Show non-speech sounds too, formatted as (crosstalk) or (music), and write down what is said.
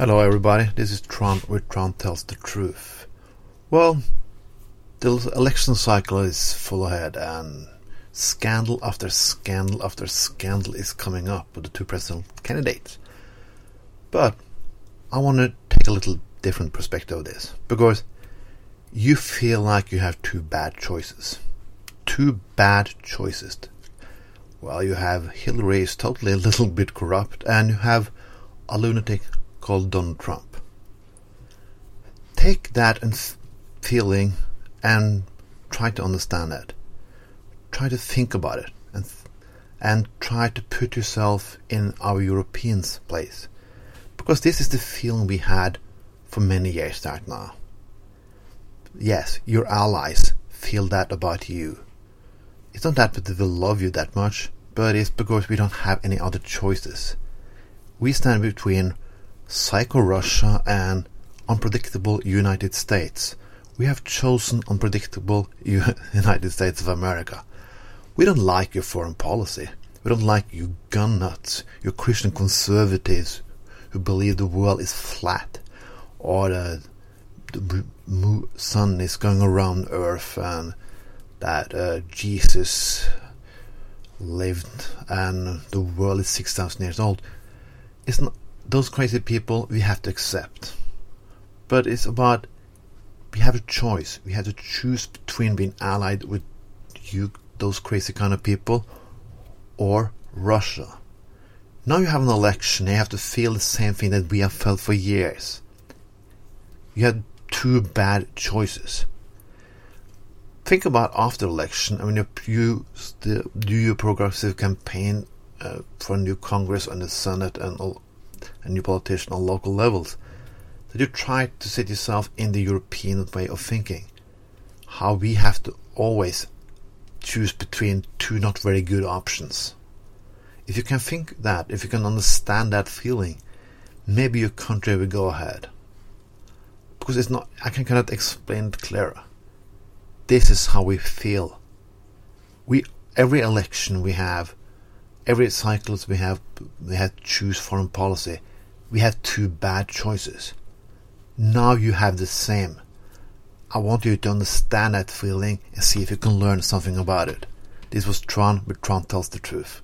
Hello, everybody. This is Trond, where Trond tells the truth. Well, the election cycle is full ahead, and scandal after scandal after scandal is coming up with the two presidential candidates. But I want to take a little different perspective of this because you feel like you have two bad choices. Two bad choices. Well, you have Hillary is totally a little bit corrupt, and you have a lunatic called Donald Trump. Take that and feeling and try to understand it. Try to think about it and and try to put yourself in our Europeans' place. Because this is the feeling we had for many years right now. Yes, your allies feel that about you. It's not that they will love you that much, but it's because we don't have any other choices. We stand between psycho Russia and unpredictable United States. We have chosen unpredictable (laughs) United States of America. We don't like your foreign policy. We don't like you gun nuts, your Christian conservatives who believe the world is flat or the, the sun is going around Earth and that uh, Jesus lived and the world is 6,000 years old. It's not, those crazy people we have to accept. But it's about we have a choice. We have to choose between being allied with you, those crazy kind of people, or Russia. Now you have an election, you have to feel the same thing that we have felt for years. You had two bad choices. Think about after election. I mean, you do your progressive campaign uh, for a new Congress and the Senate and all, a new politician on local levels, that you try to set yourself in the European way of thinking. How we have to always choose between two not very good options. If you can think that, if you can understand that feeling, maybe your country will go ahead. Because it's not, I can cannot explain it clearer. This is how we feel. We every election we have every cycles we have we have to choose foreign policy. We have two bad choices. Now you have the same. I want you to understand that feeling and see if you can learn something about it. This was Trond, but Trond tells the truth.